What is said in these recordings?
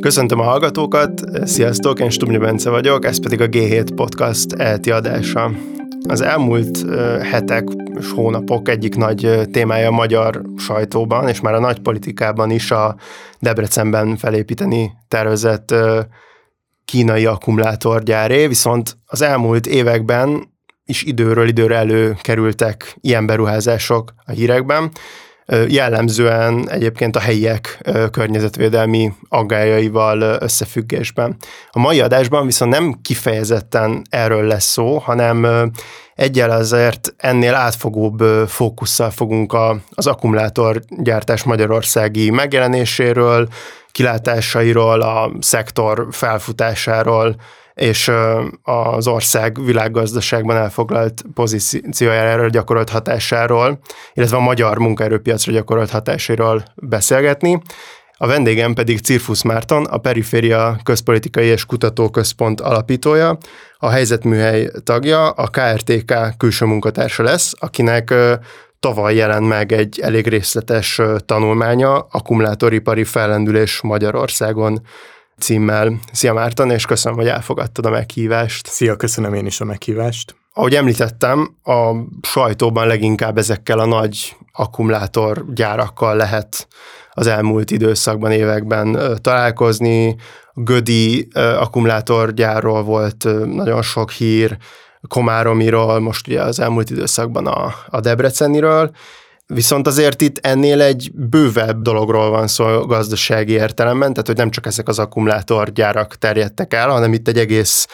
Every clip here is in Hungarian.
Köszöntöm a hallgatókat, sziasztok, én Stubnya Bence vagyok, ez pedig a G7 Podcast elti adása. Az elmúlt hetek és hónapok egyik nagy témája a magyar sajtóban, és már a nagy politikában is a Debrecenben felépíteni tervezett kínai akkumulátorgyáré, viszont az elmúlt években is időről időre előkerültek ilyen beruházások a hírekben, jellemzően egyébként a helyiek környezetvédelmi aggájaival összefüggésben. A mai adásban viszont nem kifejezetten erről lesz szó, hanem egyel azért ennél átfogóbb fókusszal fogunk a, az akkumulátorgyártás magyarországi megjelenéséről, kilátásairól, a szektor felfutásáról, és az ország világgazdaságban elfoglalt pozíciójára gyakorolt hatásáról, illetve a magyar munkaerőpiacra gyakorolt hatásáról beszélgetni. A vendégem pedig Cirfusz Márton, a Periféria Közpolitikai és Kutatóközpont alapítója, a helyzetműhely tagja, a KRTK külső munkatársa lesz, akinek tavaly jelent meg egy elég részletes tanulmánya, akkumulátoripari fellendülés Magyarországon címmel. Szia Márton, és köszönöm, hogy elfogadtad a meghívást. Szia, köszönöm én is a meghívást. Ahogy említettem, a sajtóban leginkább ezekkel a nagy akkumulátorgyárakkal lehet az elmúlt időszakban, években találkozni. Gödi akkumulátorgyárról volt nagyon sok hír, Komáromiról, most ugye az elmúlt időszakban a, a Debreceniről, Viszont azért itt ennél egy bővebb dologról van szó gazdasági értelemben, tehát hogy nem csak ezek az akkumulátorgyárak terjedtek el, hanem itt egy egész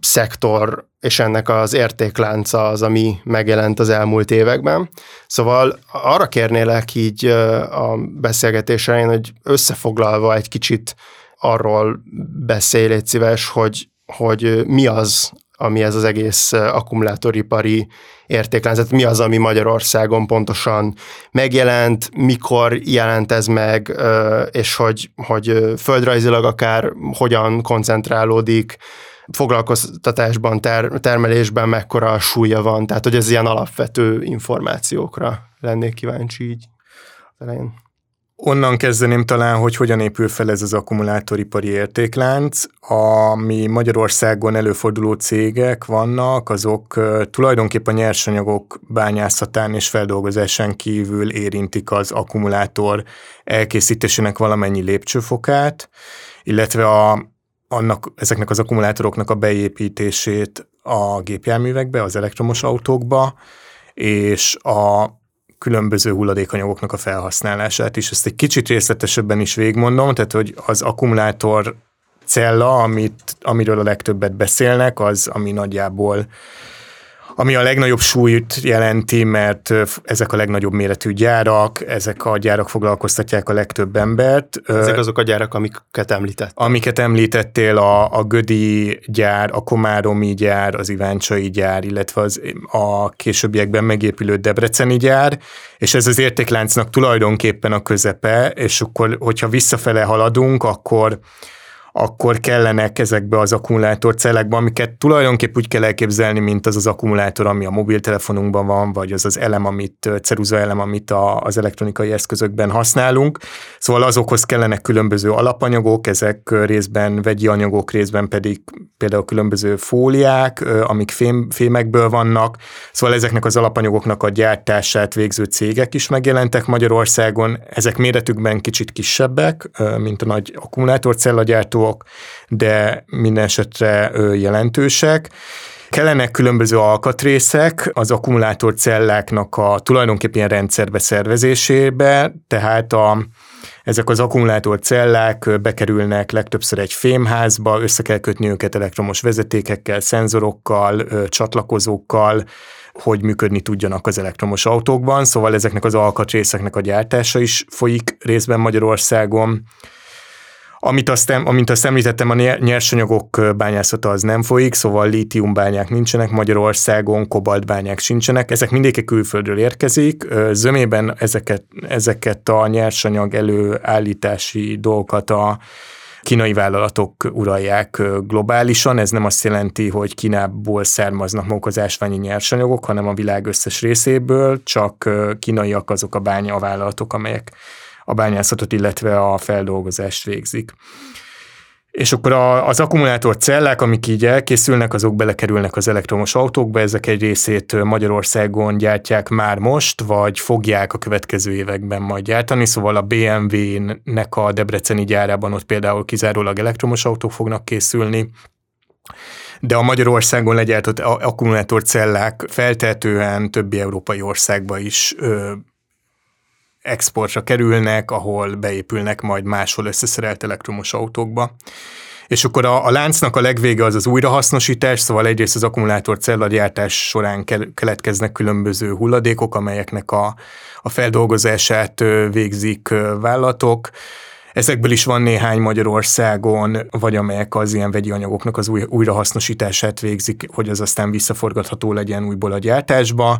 szektor és ennek az értéklánca az, ami megjelent az elmúlt években. Szóval arra kérnélek így a beszélgetésre, hogy összefoglalva egy kicsit arról beszélj, légy szíves, hogy, hogy mi az, ami ez az egész akkumulátoripari értékláncet, mi az, ami Magyarországon pontosan megjelent, mikor jelent ez meg, és hogy, hogy földrajzilag akár hogyan koncentrálódik, foglalkoztatásban, ter, termelésben mekkora súlya van, tehát hogy ez ilyen alapvető információkra lennék kíváncsi így elején. Onnan kezdeném talán, hogy hogyan épül fel ez az akkumulátoripari értéklánc. Ami Magyarországon előforduló cégek vannak, azok tulajdonképpen nyersanyagok bányászatán és feldolgozásán kívül érintik az akkumulátor elkészítésének valamennyi lépcsőfokát, illetve a, annak, ezeknek az akkumulátoroknak a beépítését a gépjárművekbe, az elektromos autókba, és a különböző hulladékanyagoknak a felhasználását is. Ezt egy kicsit részletesebben is végigmondom, tehát hogy az akkumulátor cella, amit, amiről a legtöbbet beszélnek, az, ami nagyjából ami a legnagyobb súlyt jelenti, mert ezek a legnagyobb méretű gyárak, ezek a gyárak foglalkoztatják a legtöbb embert. Ezek azok a gyárak, amiket említett. Amiket említettél, a, a Gödi gyár, a Komáromi gyár, az Iváncsai gyár, illetve az, a későbbiekben megépülő Debreceni gyár, és ez az értékláncnak tulajdonképpen a közepe, és akkor, hogyha visszafele haladunk, akkor akkor kellenek ezekbe az akkumulátorcellekbe, amiket tulajdonképp úgy kell elképzelni, mint az az akkumulátor, ami a mobiltelefonunkban van, vagy az az elem, amit, ceruza elem, amit a, az elektronikai eszközökben használunk. Szóval azokhoz kellenek különböző alapanyagok, ezek részben vegyi anyagok, részben pedig például különböző fóliák, amik fém, fémekből vannak. Szóval ezeknek az alapanyagoknak a gyártását végző cégek is megjelentek Magyarországon. Ezek méretükben kicsit kisebbek, mint a nagy akkumulátorcellagyártó gyártók, de minden esetre jelentősek. Kellenek különböző alkatrészek az akkumulátor celláknak a tulajdonképpen rendszerbe szervezésébe, tehát a, ezek az akkumulátor cellák bekerülnek legtöbbször egy fémházba, össze kell kötni őket elektromos vezetékekkel, szenzorokkal, csatlakozókkal, hogy működni tudjanak az elektromos autókban, szóval ezeknek az alkatrészeknek a gyártása is folyik részben Magyarországon. Amit azt, amint azt említettem, a nyersanyagok bányászata az nem folyik, szóval lítiumbányák nincsenek Magyarországon, kobaltbányák sincsenek, ezek mindegyik külföldről érkezik. Zömében ezeket, ezeket a nyersanyag előállítási dolgokat a kínai vállalatok uralják globálisan. Ez nem azt jelenti, hogy Kínából származnak maguk az ásványi nyersanyagok, hanem a világ összes részéből, csak kínaiak azok a bánya vállalatok, amelyek a bányászatot, illetve a feldolgozást végzik. És akkor az akkumulátor cellák, amik így elkészülnek, azok belekerülnek az elektromos autókba, ezek egy részét Magyarországon gyártják már most, vagy fogják a következő években majd gyártani, szóval a BMW-nek a Debreceni gyárában ott például kizárólag elektromos autók fognak készülni, de a Magyarországon legyártott akkumulátorcellák feltehetően többi európai országba is exportra kerülnek, ahol beépülnek majd máshol összeszerelt elektromos autókba. És akkor a, a láncnak a legvége az az újrahasznosítás, szóval egyrészt az akkumulátor cellagyártás során keletkeznek különböző hulladékok, amelyeknek a, a feldolgozását végzik vállalatok, Ezekből is van néhány Magyarországon, vagy amelyek az ilyen vegyi anyagoknak az új, újrahasznosítását végzik, hogy az aztán visszaforgatható legyen újból a gyártásba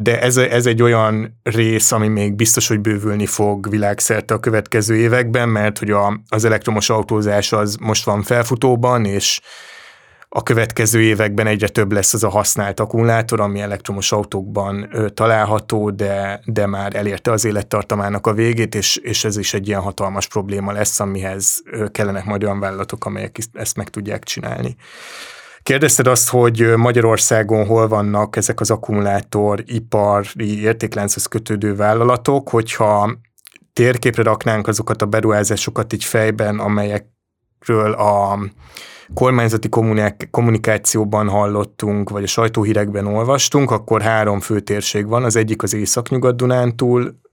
de ez, ez egy olyan rész, ami még biztos, hogy bővülni fog világszerte a következő években, mert hogy a, az elektromos autózás az most van felfutóban, és a következő években egyre több lesz az a használt akkumulátor, ami elektromos autókban található, de, de már elérte az élettartamának a végét, és, és ez is egy ilyen hatalmas probléma lesz, amihez ö, kellenek majd olyan vállalatok, amelyek ezt meg tudják csinálni. Kérdezted azt, hogy Magyarországon hol vannak ezek az akkumulátor ipari értéklánchoz kötődő vállalatok, hogyha térképre raknánk azokat a beruházásokat így fejben, amelyekről a kormányzati kommunikációban hallottunk, vagy a sajtóhírekben olvastunk, akkor három fő térség van. Az egyik az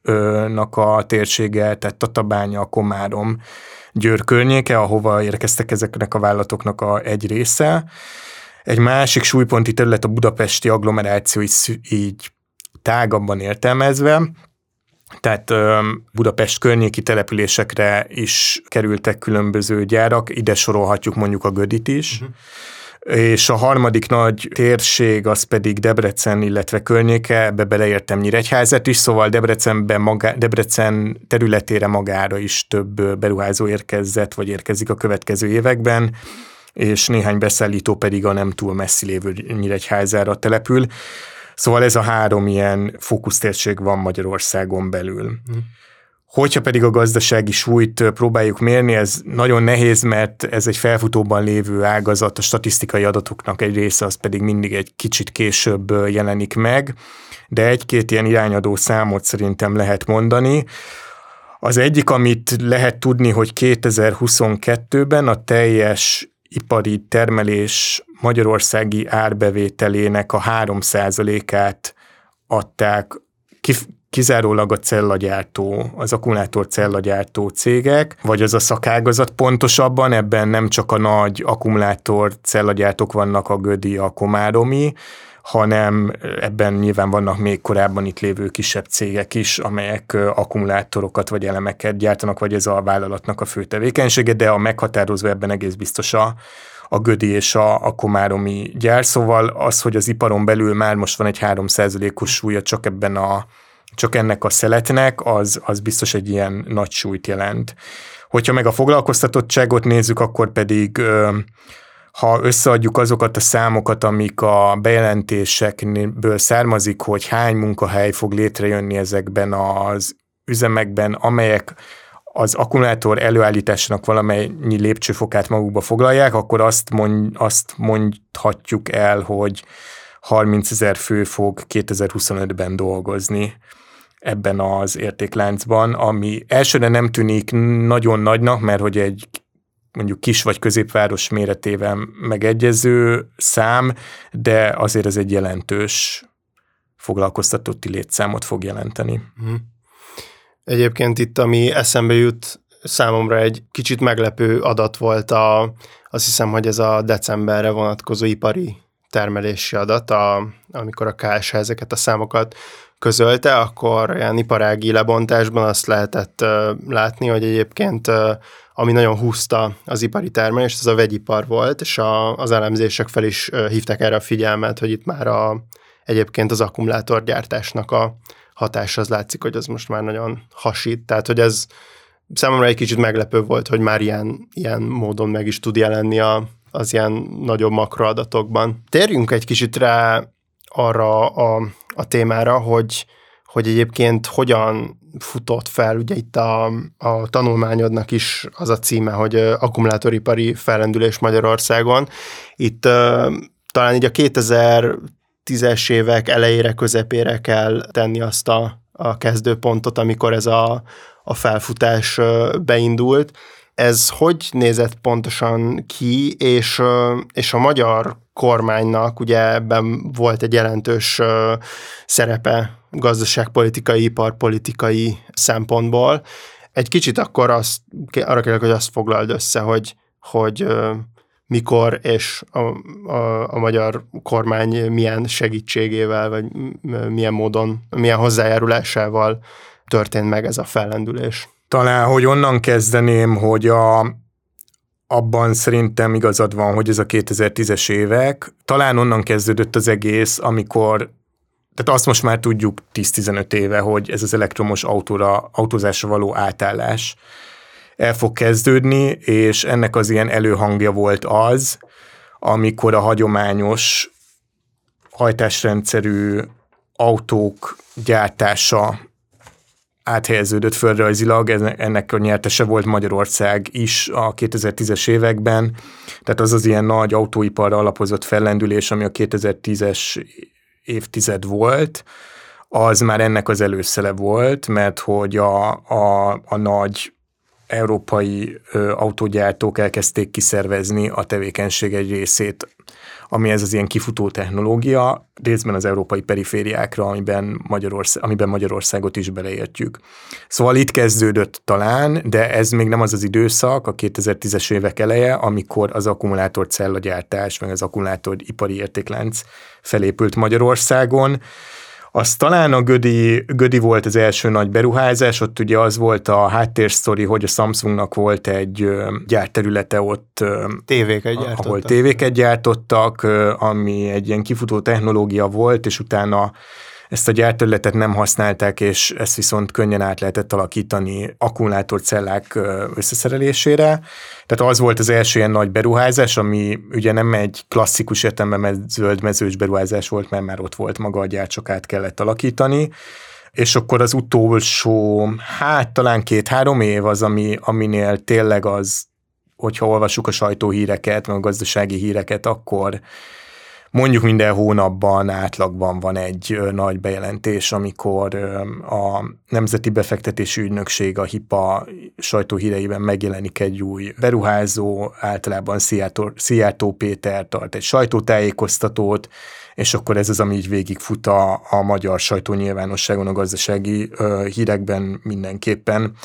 Észak-Nyugat-Dunántúlnak a térsége, tehát Tatabánya, Komárom, Győr környéke, ahova érkeztek ezeknek a vállalatoknak a egy része. Egy másik súlyponti terület a budapesti agglomeráció így, így tágabban értelmezve, tehát Budapest környéki településekre is kerültek különböző gyárak, ide sorolhatjuk mondjuk a Gödit is, uh-huh és a harmadik nagy térség az pedig Debrecen, illetve környéke, ebbe beleértem Nyíregyházat is, szóval Debrecenben magá, Debrecen területére magára is több beruházó érkezett, vagy érkezik a következő években, és néhány beszállító pedig a nem túl messzi lévő Nyíregyházára települ. Szóval ez a három ilyen fókusztérség van Magyarországon belül. Hmm. Hogyha pedig a gazdasági súlyt próbáljuk mérni, ez nagyon nehéz, mert ez egy felfutóban lévő ágazat, a statisztikai adatoknak egy része az pedig mindig egy kicsit később jelenik meg, de egy-két ilyen irányadó számot szerintem lehet mondani. Az egyik, amit lehet tudni, hogy 2022-ben a teljes ipari termelés magyarországi árbevételének a 3%-át adták kizárólag a cellagyártó, az akkumulátor cellagyártó cégek, vagy az a szakágazat pontosabban, ebben nem csak a nagy akkumulátor cellagyártók vannak a Gödi, a Komáromi, hanem ebben nyilván vannak még korábban itt lévő kisebb cégek is, amelyek akkumulátorokat vagy elemeket gyártanak, vagy ez a vállalatnak a fő tevékenysége, de a meghatározó ebben egész biztos a, a Gödi és a, a Komáromi gyár, szóval az, hogy az iparon belül már most van egy 3%-os súlya csak ebben a csak ennek a szeletnek, az, az biztos egy ilyen nagy súlyt jelent. Hogyha meg a foglalkoztatottságot nézzük, akkor pedig ha összeadjuk azokat a számokat, amik a bejelentésekből származik, hogy hány munkahely fog létrejönni ezekben az üzemekben, amelyek az akkumulátor előállításának valamennyi lépcsőfokát magukba foglalják, akkor azt, mond, azt mondhatjuk el, hogy 30 ezer fő fog 2025-ben dolgozni ebben az értékláncban, ami elsőre nem tűnik nagyon nagynak, mert hogy egy mondjuk kis vagy középváros méretében megegyező szám, de azért ez egy jelentős foglalkoztatotti létszámot fog jelenteni. Mhm. Egyébként itt, ami eszembe jut, számomra egy kicsit meglepő adat volt a, azt hiszem, hogy ez a decemberre vonatkozó ipari termelési adat, a, amikor a KSH ezeket a számokat közölte, akkor ilyen iparági lebontásban azt lehetett látni, hogy egyébként ami nagyon húzta az ipari termelést, az a vegyipar volt, és a, az elemzések fel is hívták erre a figyelmet, hogy itt már a, egyébként az akkumulátorgyártásnak a hatás az látszik, hogy az most már nagyon hasít, tehát hogy ez számomra egy kicsit meglepő volt, hogy már ilyen, ilyen módon meg is tud jelenni a, az ilyen nagyobb makroadatokban. Térjünk egy kicsit rá arra a, a témára, hogy hogy egyébként hogyan futott fel, ugye itt a, a tanulmányodnak is az a címe, hogy akkumulátoripari fellendülés Magyarországon. Itt talán így a 2010-es évek elejére, közepére kell tenni azt a, a kezdőpontot, amikor ez a, a felfutás beindult. Ez hogy nézett pontosan ki, és, és a magyar kormánynak ugye ebben volt egy jelentős szerepe gazdaságpolitikai, iparpolitikai szempontból. Egy kicsit akkor azt, arra kérlek, hogy azt foglald össze, hogy, hogy mikor és a, a, a magyar kormány milyen segítségével, vagy milyen módon, milyen hozzájárulásával történt meg ez a fellendülés. Talán, hogy onnan kezdeném, hogy a, abban szerintem igazad van, hogy ez a 2010-es évek, talán onnan kezdődött az egész, amikor, tehát azt most már tudjuk 10-15 éve, hogy ez az elektromos autóra, autózásra való átállás el fog kezdődni, és ennek az ilyen előhangja volt az, amikor a hagyományos hajtásrendszerű autók gyártása áthelyeződött földrajzilag, ennek a nyertese volt Magyarország is a 2010-es években, tehát az az ilyen nagy autóiparra alapozott fellendülés, ami a 2010-es évtized volt, az már ennek az előszele volt, mert hogy a, a, a nagy európai ö, autógyártók elkezdték kiszervezni a tevékenység egy részét ami ez az ilyen kifutó technológia, részben az európai perifériákra, amiben, Magyarország, amiben Magyarországot is beleértjük. Szóval itt kezdődött talán, de ez még nem az az időszak, a 2010-es évek eleje, amikor az akkumulátor cellagyártás, meg az akkumulátor ipari értéklánc felépült Magyarországon, az talán a Gödi, Gödi volt az első nagy beruházás, ott ugye az volt a háttérsztori, hogy a Samsungnak volt egy gyárterülete ott, tévéket gyártottak. ahol tévéket gyártottak, ami egy ilyen kifutó technológia volt, és utána ezt a gyárterületet nem használták, és ezt viszont könnyen át lehetett alakítani akkumulátorcellák összeszerelésére. Tehát az volt az első ilyen nagy beruházás, ami ugye nem egy klasszikus értelemben zöld mezős beruházás volt, mert már ott volt maga a gyár, csak át kellett alakítani és akkor az utolsó, hát talán két-három év az, ami, aminél tényleg az, hogyha olvassuk a sajtóhíreket, meg a gazdasági híreket, akkor mondjuk minden hónapban átlagban van egy nagy bejelentés, amikor a Nemzeti Befektetési Ügynökség, a HIPA sajtóhíreiben megjelenik egy új beruházó, általában Szijjártó, Szijjártó Péter tart egy sajtótájékoztatót, és akkor ez az, ami így végigfut a, a magyar sajtónyilvánosságon, a gazdasági ö, hírekben mindenképpen.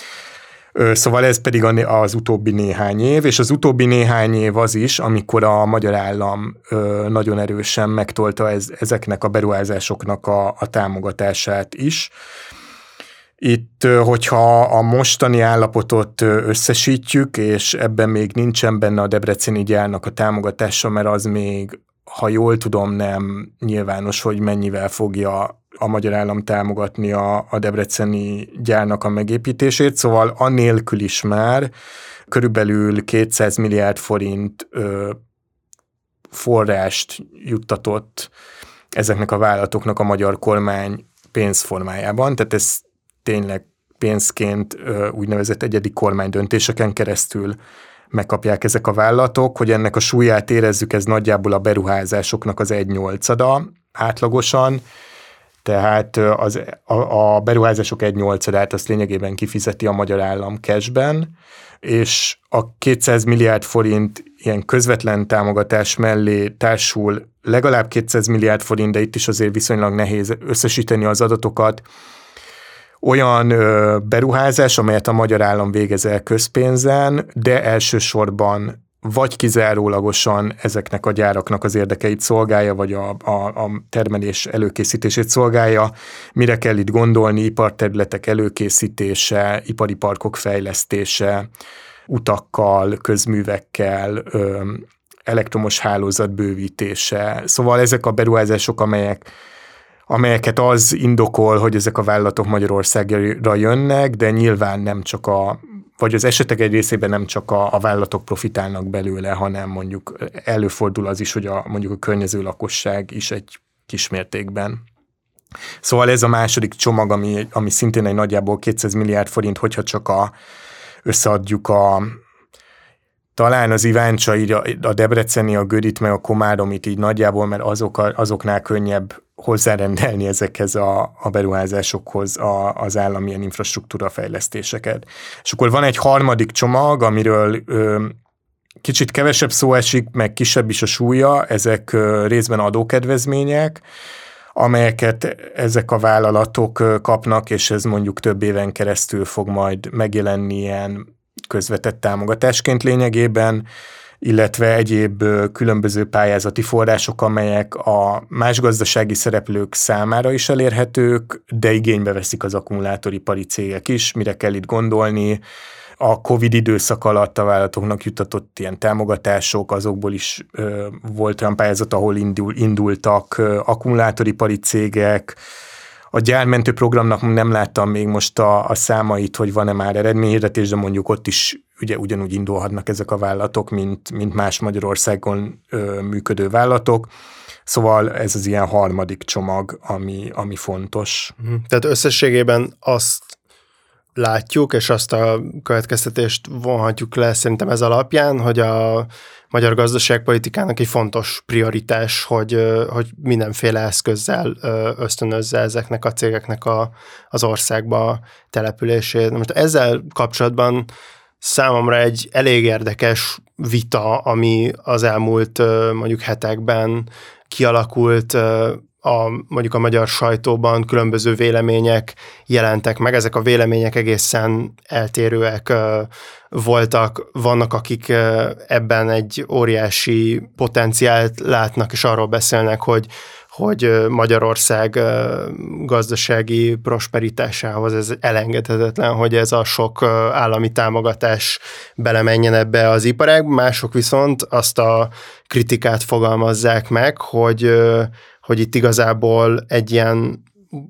Szóval ez pedig az utóbbi néhány év, és az utóbbi néhány év az is, amikor a magyar állam nagyon erősen megtolta ez, ezeknek a beruházásoknak a, a támogatását is. Itt, hogyha a mostani állapotot összesítjük, és ebben még nincsen benne a Debreceni gyárnak a támogatása, mert az még, ha jól tudom, nem nyilvános, hogy mennyivel fogja a magyar állam támogatni a, a debreceni gyárnak a megépítését, szóval annélkül is már körülbelül 200 milliárd forint ö, forrást juttatott ezeknek a vállalatoknak a magyar kormány pénzformájában, tehát ez tényleg pénzként úgynevezett egyedi kormány döntéseken keresztül megkapják ezek a vállalatok, hogy ennek a súlyát érezzük, ez nagyjából a beruházásoknak az egy nyolcada átlagosan, tehát az, a, a beruházások egy nyolcadát azt lényegében kifizeti a magyar állam cashben, és a 200 milliárd forint ilyen közvetlen támogatás mellé társul legalább 200 milliárd forint, de itt is azért viszonylag nehéz összesíteni az adatokat, olyan ö, beruházás, amelyet a magyar állam végez el közpénzen, de elsősorban vagy kizárólagosan ezeknek a gyáraknak az érdekeit szolgálja, vagy a, a, a termelés előkészítését szolgálja. Mire kell itt gondolni? Iparterületek előkészítése, ipari parkok fejlesztése, utakkal, közművekkel, elektromos hálózat bővítése. Szóval ezek a beruházások, amelyek amelyeket az indokol, hogy ezek a vállalatok Magyarországra jönnek, de nyilván nem csak a vagy az esetek egy részében nem csak a, a vállalatok profitálnak belőle, hanem mondjuk előfordul az is, hogy a, mondjuk a környező lakosság is egy kismértékben. Szóval ez a második csomag, ami, ami szintén egy nagyjából 200 milliárd forint, hogyha csak a, összeadjuk a, talán az Iváncsa, így a, a Debreceni, a Gödit, meg a Komáromit így nagyjából, mert azok a, azoknál könnyebb hozzárendelni ezekhez a, a beruházásokhoz a, az állami ilyen infrastruktúra fejlesztéseket. És akkor van egy harmadik csomag, amiről ö, kicsit kevesebb szó esik, meg kisebb is a súlya, ezek ö, részben adókedvezmények, amelyeket ezek a vállalatok kapnak, és ez mondjuk több éven keresztül fog majd megjelenni ilyen közvetett támogatásként lényegében, illetve egyéb különböző pályázati források, amelyek a más gazdasági szereplők számára is elérhetők, de igénybe veszik az akkumulátoripari cégek is, mire kell itt gondolni. A COVID időszak alatt a vállalatoknak jutatott ilyen támogatások, azokból is ö, volt olyan pályázat, ahol indul, indultak ö, akkumulátoripari cégek, a gyármentő programnak nem láttam még most a, a számait, hogy van-e már eredményhirdetés, de mondjuk ott is ugye ugyanúgy indulhatnak ezek a vállalatok, mint, mint más Magyarországon ö, működő vállalatok. Szóval ez az ilyen harmadik csomag, ami, ami fontos. Mhm. Tehát összességében azt látjuk, és azt a következtetést vonhatjuk le szerintem ez alapján, hogy a magyar gazdaságpolitikának egy fontos prioritás, hogy, hogy mindenféle eszközzel ösztönözze ezeknek a cégeknek a, az országba települését. Most ezzel kapcsolatban számomra egy elég érdekes vita, ami az elmúlt mondjuk hetekben kialakult a, mondjuk a magyar sajtóban különböző vélemények jelentek meg, ezek a vélemények egészen eltérőek voltak, vannak, akik ebben egy óriási potenciált látnak, és arról beszélnek, hogy hogy Magyarország gazdasági prosperitásához ez elengedhetetlen, hogy ez a sok állami támogatás belemenjen ebbe az iparágba, mások viszont azt a kritikát fogalmazzák meg, hogy, hogy itt igazából egy ilyen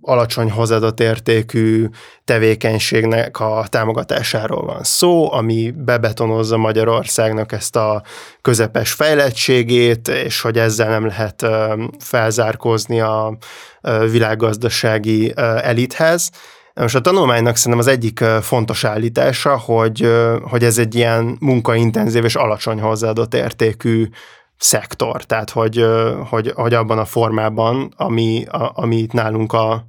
alacsony hozadott értékű tevékenységnek a támogatásáról van szó, ami bebetonozza Magyarországnak ezt a közepes fejlettségét, és hogy ezzel nem lehet felzárkózni a világgazdasági elithez. Most a tanulmánynak szerintem az egyik fontos állítása, hogy, hogy ez egy ilyen munkaintenzív és alacsony hozzáadott értékű szektor, tehát hogy, hogy, hogy abban a formában, ami, a, ami itt nálunk a,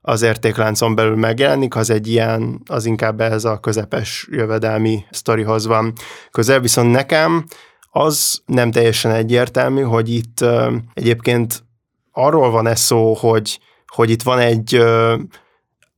az értékláncon belül megjelenik, az egy ilyen, az inkább ez a közepes jövedelmi sztorihoz van közel, viszont nekem az nem teljesen egyértelmű, hogy itt egyébként arról van ez szó, hogy, hogy itt van egy,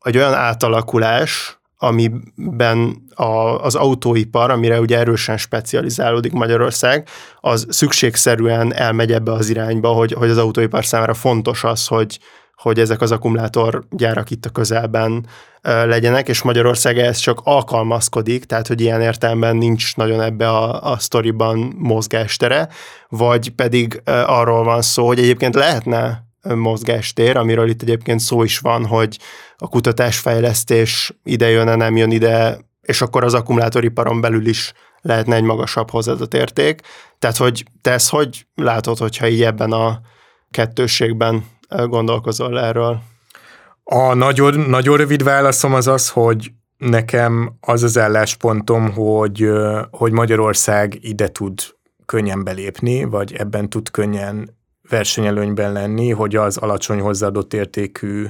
egy olyan átalakulás, amiben a, az autóipar, amire ugye erősen specializálódik Magyarország, az szükségszerűen elmegy ebbe az irányba, hogy, hogy az autóipar számára fontos az, hogy, hogy ezek az akkumulátorgyárak itt a közelben legyenek, és Magyarország ehhez csak alkalmazkodik, tehát hogy ilyen értelemben nincs nagyon ebbe a, a sztoriban mozgástere, vagy pedig arról van szó, hogy egyébként lehetne mozgástér, amiről itt egyébként szó is van, hogy a kutatásfejlesztés ide jön nem jön ide, és akkor az akkumulátoriparon belül is lehetne egy magasabb hozzáadott érték. Tehát, hogy te ezt hogy látod, hogyha így ebben a kettősségben gondolkozol erről? A nagyon, nagyon rövid válaszom az az, hogy nekem az az álláspontom, hogy, hogy Magyarország ide tud könnyen belépni, vagy ebben tud könnyen versenyelőnyben lenni, hogy az alacsony hozzáadott értékű,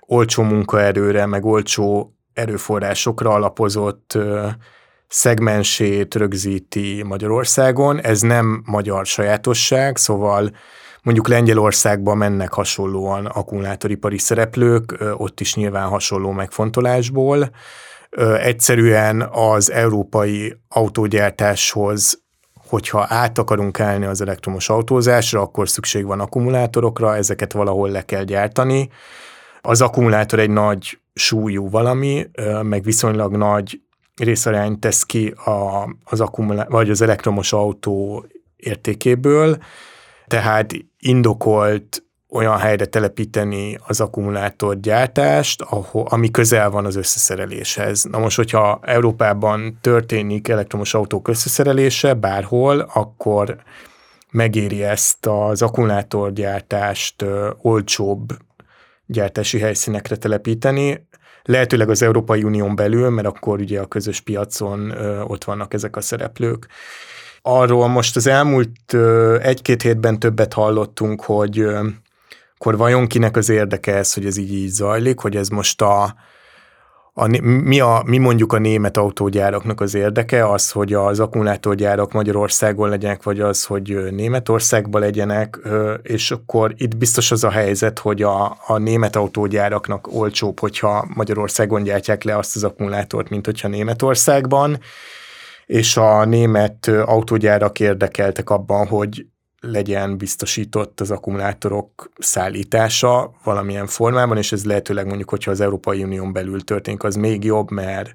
olcsó munkaerőre, meg olcsó erőforrásokra alapozott szegmensét rögzíti Magyarországon. Ez nem magyar sajátosság, szóval mondjuk Lengyelországban mennek hasonlóan akkumulátoripari szereplők, ott is nyilván hasonló megfontolásból. Egyszerűen az európai autógyártáshoz hogyha át akarunk állni az elektromos autózásra, akkor szükség van akkumulátorokra, ezeket valahol le kell gyártani. Az akkumulátor egy nagy súlyú valami, meg viszonylag nagy részarányt tesz ki a, az akkumulá- vagy az elektromos autó értékéből, tehát indokolt olyan helyre telepíteni az akkumulátorgyártást, ahol, ami közel van az összeszereléshez. Na most, hogyha Európában történik elektromos autók összeszerelése bárhol, akkor megéri ezt az akkumulátorgyártást olcsóbb gyártási helyszínekre telepíteni, lehetőleg az Európai Unión belül, mert akkor ugye a közös piacon ott vannak ezek a szereplők. Arról most az elmúlt egy-két hétben többet hallottunk, hogy akkor vajon kinek az érdeke ez, hogy ez így, így zajlik, hogy ez most a, a, mi, a, mi mondjuk a német autógyáraknak az érdeke, az, hogy az akkumulátorgyárak Magyarországon legyenek, vagy az, hogy Németországban legyenek, és akkor itt biztos az a helyzet, hogy a, a német autógyáraknak olcsóbb, hogyha Magyarországon gyártják le azt az akkumulátort, mint hogyha Németországban, és a német autógyárak érdekeltek abban, hogy legyen biztosított az akkumulátorok szállítása valamilyen formában, és ez lehetőleg mondjuk, hogyha az Európai Unión belül történik, az még jobb, mert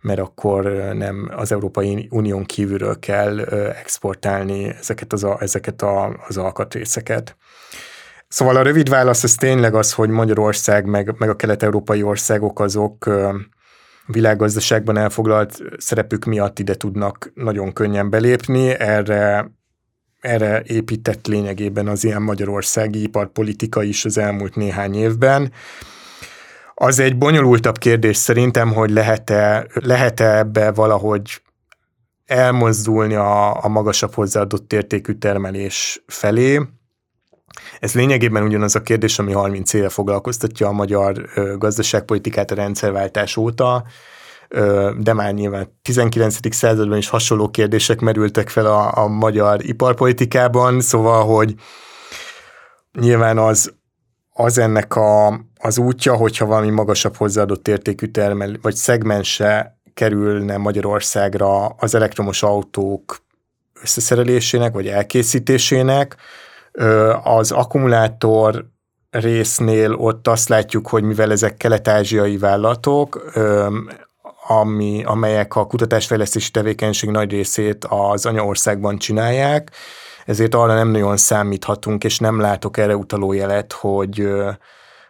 mert akkor nem az Európai Unión kívülről kell exportálni ezeket az, a, ezeket a, az alkatrészeket. Szóval a rövid válasz az tényleg az, hogy Magyarország meg, meg a kelet-európai országok azok világgazdaságban elfoglalt szerepük miatt ide tudnak nagyon könnyen belépni. Erre erre épített lényegében az ilyen magyarországi iparpolitika is az elmúlt néhány évben. Az egy bonyolultabb kérdés szerintem, hogy lehet-e, lehet-e ebbe valahogy elmozdulni a, a magasabb hozzáadott értékű termelés felé. Ez lényegében ugyanaz a kérdés, ami 30 éve foglalkoztatja a magyar gazdaságpolitikát a rendszerváltás óta de már nyilván 19. században is hasonló kérdések merültek fel a, a magyar iparpolitikában, szóval, hogy nyilván az, az ennek a, az útja, hogyha valami magasabb hozzáadott értékű termel, vagy szegmense kerülne Magyarországra az elektromos autók összeszerelésének, vagy elkészítésének, az akkumulátor résznél ott azt látjuk, hogy mivel ezek kelet-ázsiai vállalatok, ami, amelyek a kutatásfejlesztési tevékenység nagy részét az anyaországban csinálják, ezért arra nem nagyon számíthatunk, és nem látok erre utaló jelet, hogy,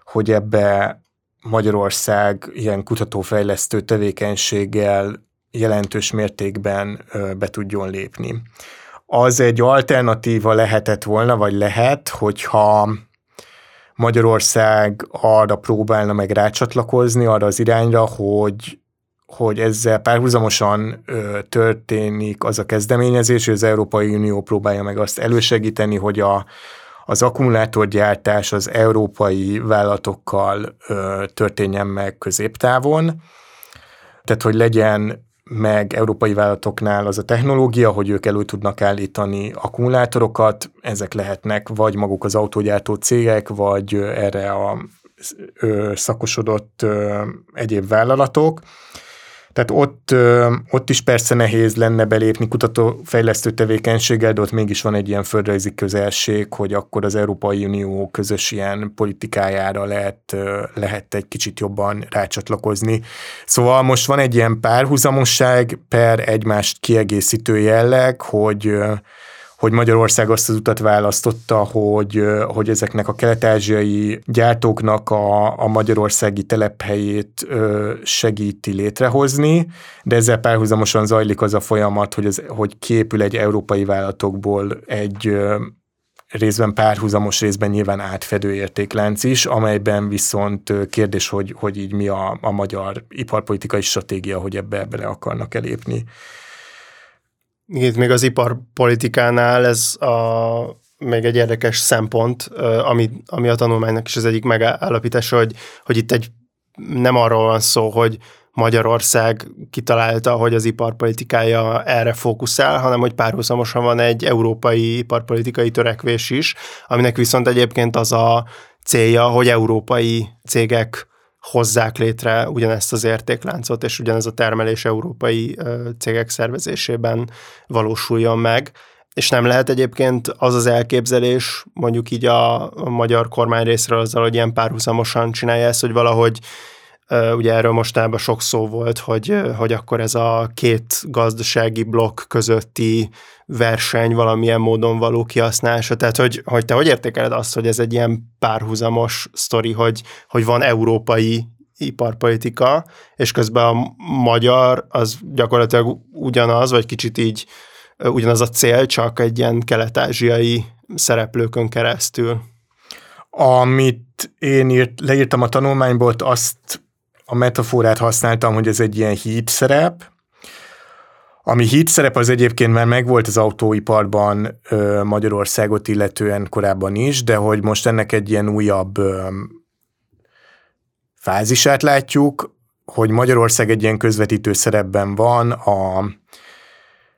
hogy ebbe Magyarország ilyen kutatófejlesztő tevékenységgel jelentős mértékben be tudjon lépni. Az egy alternatíva lehetett volna, vagy lehet, hogyha Magyarország arra próbálna meg rácsatlakozni, arra az irányra, hogy hogy ezzel párhuzamosan ö, történik az a kezdeményezés, hogy az Európai Unió próbálja meg azt elősegíteni, hogy a, az akkumulátorgyártás az európai vállalatokkal ö, történjen meg középtávon, tehát hogy legyen meg európai vállalatoknál az a technológia, hogy ők elő tudnak állítani akkumulátorokat, ezek lehetnek vagy maguk az autógyártó cégek, vagy erre a ö, szakosodott ö, egyéb vállalatok, tehát ott, ott is persze nehéz lenne belépni kutatófejlesztő tevékenységgel, de ott mégis van egy ilyen földrajzi közelség, hogy akkor az Európai Unió közös ilyen politikájára lehet, lehet egy kicsit jobban rácsatlakozni. Szóval most van egy ilyen párhuzamosság per egymást kiegészítő jelleg, hogy hogy Magyarország azt az utat választotta, hogy, hogy ezeknek a kelet-ázsiai gyártóknak a, a magyarországi telephelyét segíti létrehozni, de ezzel párhuzamosan zajlik az a folyamat, hogy, ez, hogy képül egy európai vállalatokból egy részben párhuzamos, részben nyilván átfedő értéklánc is, amelyben viszont kérdés, hogy, hogy így mi a, a magyar iparpolitikai stratégia, hogy ebbe bele akarnak elépni. Itt még az iparpolitikánál ez a, még egy érdekes szempont, ami, ami a tanulmánynak is az egyik megállapítása, hogy, hogy itt egy nem arról van szó, hogy Magyarország kitalálta, hogy az iparpolitikája erre fókuszál, hanem hogy párhuzamosan van egy európai iparpolitikai törekvés is, aminek viszont egyébként az a célja, hogy európai cégek hozzák létre ugyanezt az értékláncot, és ugyanez a termelés európai cégek szervezésében valósuljon meg. És nem lehet egyébként az az elképzelés, mondjuk így a, a magyar kormány részről azzal, hogy ilyen párhuzamosan csinálja ezt, hogy valahogy Ugye erről mostában sok szó volt, hogy, hogy akkor ez a két gazdasági blokk közötti verseny valamilyen módon való kihasználása. Tehát, hogy, hogy te hogy értékeled azt, hogy ez egy ilyen párhuzamos sztori, hogy, hogy van európai iparpolitika, és közben a magyar az gyakorlatilag ugyanaz, vagy kicsit így ugyanaz a cél, csak egy ilyen kelet-ázsiai szereplőkön keresztül. Amit én írt, leírtam a tanulmányból, azt a metaforát használtam, hogy ez egy ilyen híd szerep, ami híd szerep az egyébként már megvolt az autóiparban Magyarországot illetően korábban is, de hogy most ennek egy ilyen újabb fázisát látjuk, hogy Magyarország egy ilyen közvetítő szerepben van a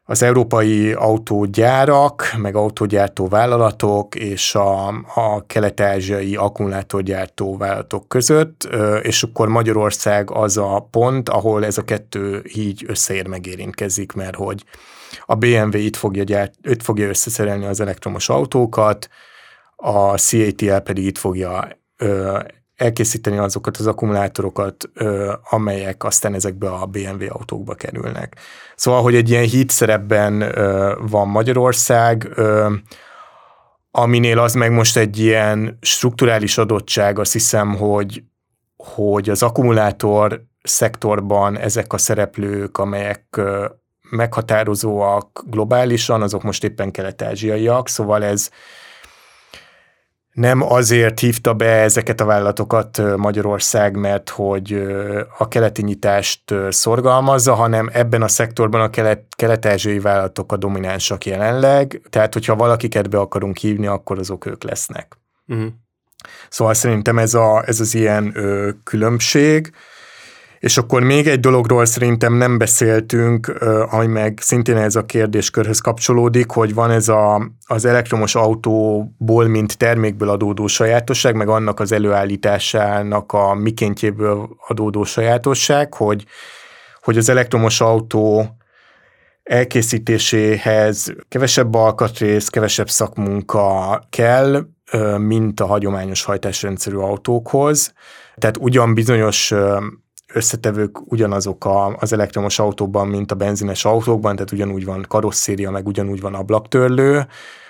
az európai autógyárak, meg autógyártó vállalatok és a, a kelet-ázsiai akkumulátorgyártó vállalatok között, és akkor Magyarország az a pont, ahol ez a kettő így összeér megérintkezik, mert hogy a BMW itt fogja, gyárt, itt fogja összeszerelni az elektromos autókat, a CATL pedig itt fogja elkészíteni azokat az akkumulátorokat, amelyek aztán ezekbe a BMW autókba kerülnek. Szóval, hogy egy ilyen hit szerepben van Magyarország, aminél az meg most egy ilyen strukturális adottság, azt hiszem, hogy, hogy az akkumulátor szektorban ezek a szereplők, amelyek meghatározóak globálisan, azok most éppen kelet-ázsiaiak, szóval ez nem azért hívta be ezeket a vállalatokat Magyarország, mert hogy a keleti nyitást szorgalmazza, hanem ebben a szektorban a kelet, kelet-ázsiai vállalatok a dominánsak jelenleg, tehát hogyha valakiket be akarunk hívni, akkor azok ők lesznek. Uh-huh. Szóval szerintem ez, a, ez az ilyen ö, különbség. És akkor még egy dologról szerintem nem beszéltünk, ami meg szintén ez a kérdéskörhöz kapcsolódik, hogy van ez a, az elektromos autóból, mint termékből adódó sajátosság, meg annak az előállításának a mikéntjéből adódó sajátosság, hogy, hogy az elektromos autó elkészítéséhez kevesebb alkatrész, kevesebb szakmunka kell, mint a hagyományos hajtásrendszerű autókhoz. Tehát ugyan bizonyos összetevők ugyanazok a, az elektromos autóban, mint a benzines autókban, tehát ugyanúgy van karosszéria, meg ugyanúgy van ablaktörlő,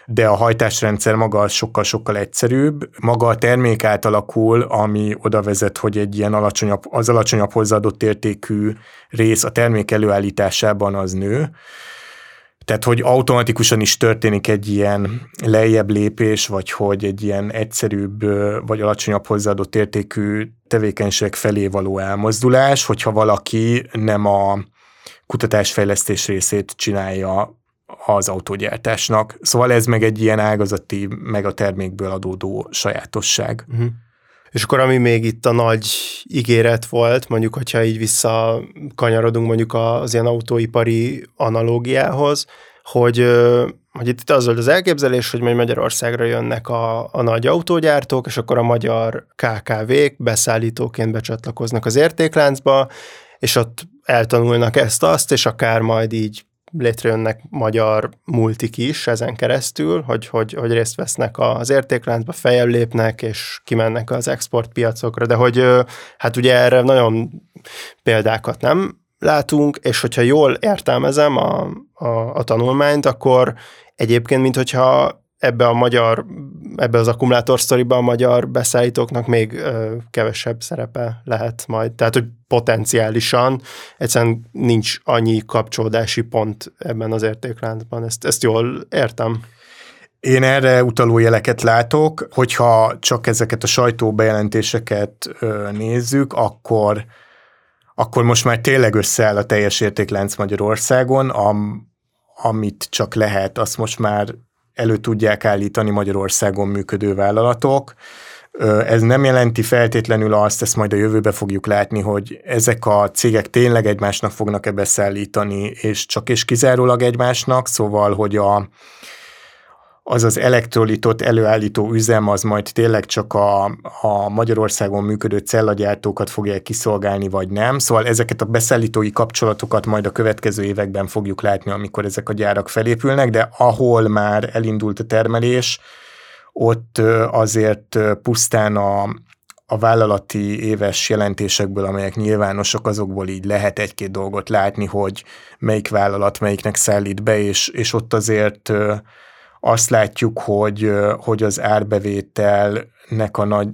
de a hajtásrendszer maga sokkal-sokkal egyszerűbb. Maga a termék átalakul, ami oda vezet, hogy egy ilyen alacsonyabb, az alacsonyabb hozzáadott értékű rész a termék előállításában az nő, tehát, hogy automatikusan is történik egy ilyen lejjebb lépés, vagy hogy egy ilyen egyszerűbb, vagy alacsonyabb hozzáadott értékű tevékenység felé való elmozdulás, hogyha valaki nem a kutatásfejlesztés részét csinálja az autógyártásnak. Szóval ez meg egy ilyen ágazati, meg a termékből adódó sajátosság. Uh-huh. És akkor ami még itt a nagy ígéret volt, mondjuk, hogyha így visszakanyarodunk mondjuk az ilyen autóipari analógiához, hogy, hogy itt az volt az elképzelés, hogy majd Magyarországra jönnek a, a nagy autógyártók, és akkor a magyar KKV-k beszállítóként becsatlakoznak az értékláncba, és ott eltanulnak ezt-azt, és akár majd így létrejönnek magyar multik is ezen keresztül, hogy, hogy, hogy részt vesznek az értékláncba, fejjel lépnek, és kimennek az exportpiacokra, de hogy hát ugye erre nagyon példákat nem látunk, és hogyha jól értelmezem a, a, a tanulmányt, akkor egyébként, mint hogyha ebbe a magyar, ebbe az akkumulátor sztoriba a magyar beszállítóknak még ö, kevesebb szerepe lehet majd. Tehát, hogy potenciálisan egyszerűen nincs annyi kapcsolódási pont ebben az értékláncban. Ezt, ezt jól értem. Én erre utaló jeleket látok, hogyha csak ezeket a sajtóbejelentéseket ö, nézzük, akkor akkor most már tényleg összeáll a teljes értéklánc Magyarországon, am, amit csak lehet, azt most már elő tudják állítani Magyarországon működő vállalatok. Ez nem jelenti feltétlenül azt, ezt majd a jövőbe fogjuk látni, hogy ezek a cégek tényleg egymásnak fognak-e beszállítani, és csak és kizárólag egymásnak, szóval, hogy a, az az elektrolitot előállító üzem az majd tényleg csak a, a Magyarországon működő cellagyártókat fogja kiszolgálni, vagy nem. Szóval ezeket a beszállítói kapcsolatokat majd a következő években fogjuk látni, amikor ezek a gyárak felépülnek, de ahol már elindult a termelés, ott azért pusztán a, a vállalati éves jelentésekből, amelyek nyilvánosak, azokból így lehet egy-két dolgot látni, hogy melyik vállalat melyiknek szállít be, és, és ott azért azt látjuk, hogy, hogy az árbevételnek a nagy,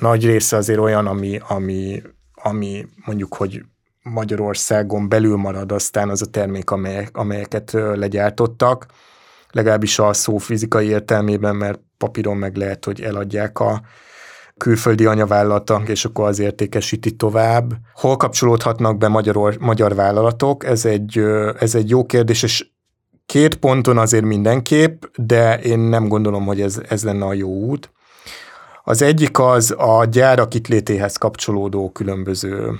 nagy része azért olyan, ami, ami, ami mondjuk, hogy Magyarországon belül marad aztán az a termék, amelyek, amelyeket legyártottak, legalábbis a szó fizikai értelmében, mert papíron meg lehet, hogy eladják a külföldi anyavállalatok, és akkor az értékesíti tovább. Hol kapcsolódhatnak be magyar, magyar vállalatok? Ez egy, ez egy jó kérdés, és két ponton azért mindenképp, de én nem gondolom, hogy ez, ez lenne a jó út. Az egyik az a gyárak itt létéhez kapcsolódó különböző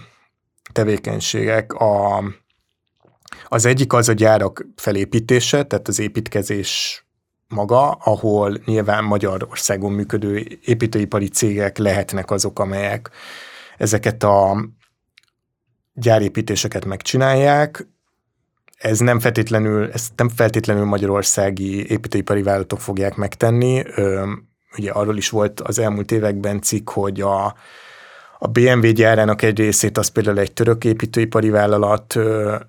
tevékenységek. A, az egyik az a gyárak felépítése, tehát az építkezés maga, ahol nyilván Magyarországon működő építőipari cégek lehetnek azok, amelyek ezeket a gyárépítéseket megcsinálják. Ez nem feltétlenül, ezt nem feltétlenül magyarországi építőipari vállalatok fogják megtenni. Ugye arról is volt az elmúlt években cikk, hogy a, a BMW gyárának egy részét az például egy török építőipari vállalat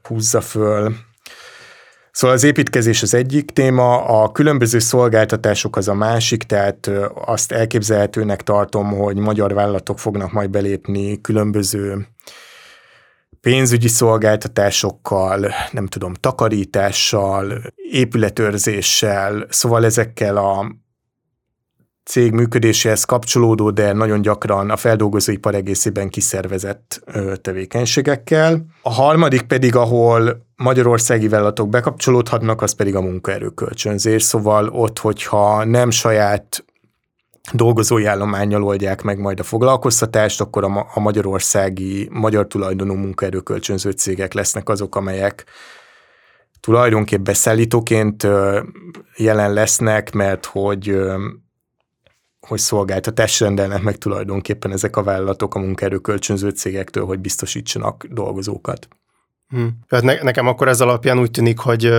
húzza föl, Szóval az építkezés az egyik téma, a különböző szolgáltatások az a másik, tehát azt elképzelhetőnek tartom, hogy magyar vállalatok fognak majd belépni különböző pénzügyi szolgáltatásokkal, nem tudom, takarítással, épületőrzéssel, szóval ezekkel a cég működéséhez kapcsolódó, de nagyon gyakran a feldolgozóipar egészében kiszervezett tevékenységekkel. A harmadik pedig, ahol magyarországi vállalatok bekapcsolódhatnak, az pedig a munkaerőkölcsönzés, szóval ott, hogyha nem saját dolgozói állományjal oldják meg majd a foglalkoztatást, akkor a, a magyarországi, magyar tulajdonú munkaerőkölcsönző cégek lesznek azok, amelyek tulajdonképpen beszállítóként jelen lesznek, mert hogy hogy szolgáltatást rendelnek meg tulajdonképpen ezek a vállalatok a munkaerőkölcsönző cégektől, hogy biztosítsanak dolgozókat. Hmm. Hát ne, nekem akkor ez alapján úgy tűnik, hogy,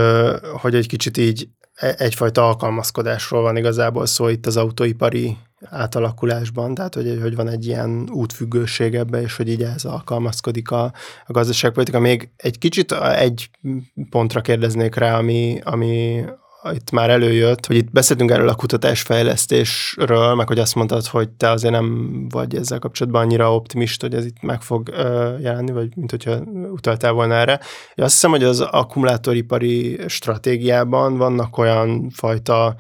hogy egy kicsit így egyfajta alkalmazkodásról van igazából szó itt az autóipari átalakulásban, tehát hogy, hogy van egy ilyen útfüggőség ebbe, és hogy így ez alkalmazkodik a, a gazdaságpolitika. Még egy kicsit egy pontra kérdeznék rá, ami, ami itt már előjött, hogy itt beszéltünk erről a kutatásfejlesztésről, meg hogy azt mondtad, hogy te azért nem vagy ezzel kapcsolatban annyira optimista, hogy ez itt meg fog jelenni, vagy mint hogyha utaltál volna erre. Én azt hiszem, hogy az akkumulátoripari stratégiában vannak olyan fajta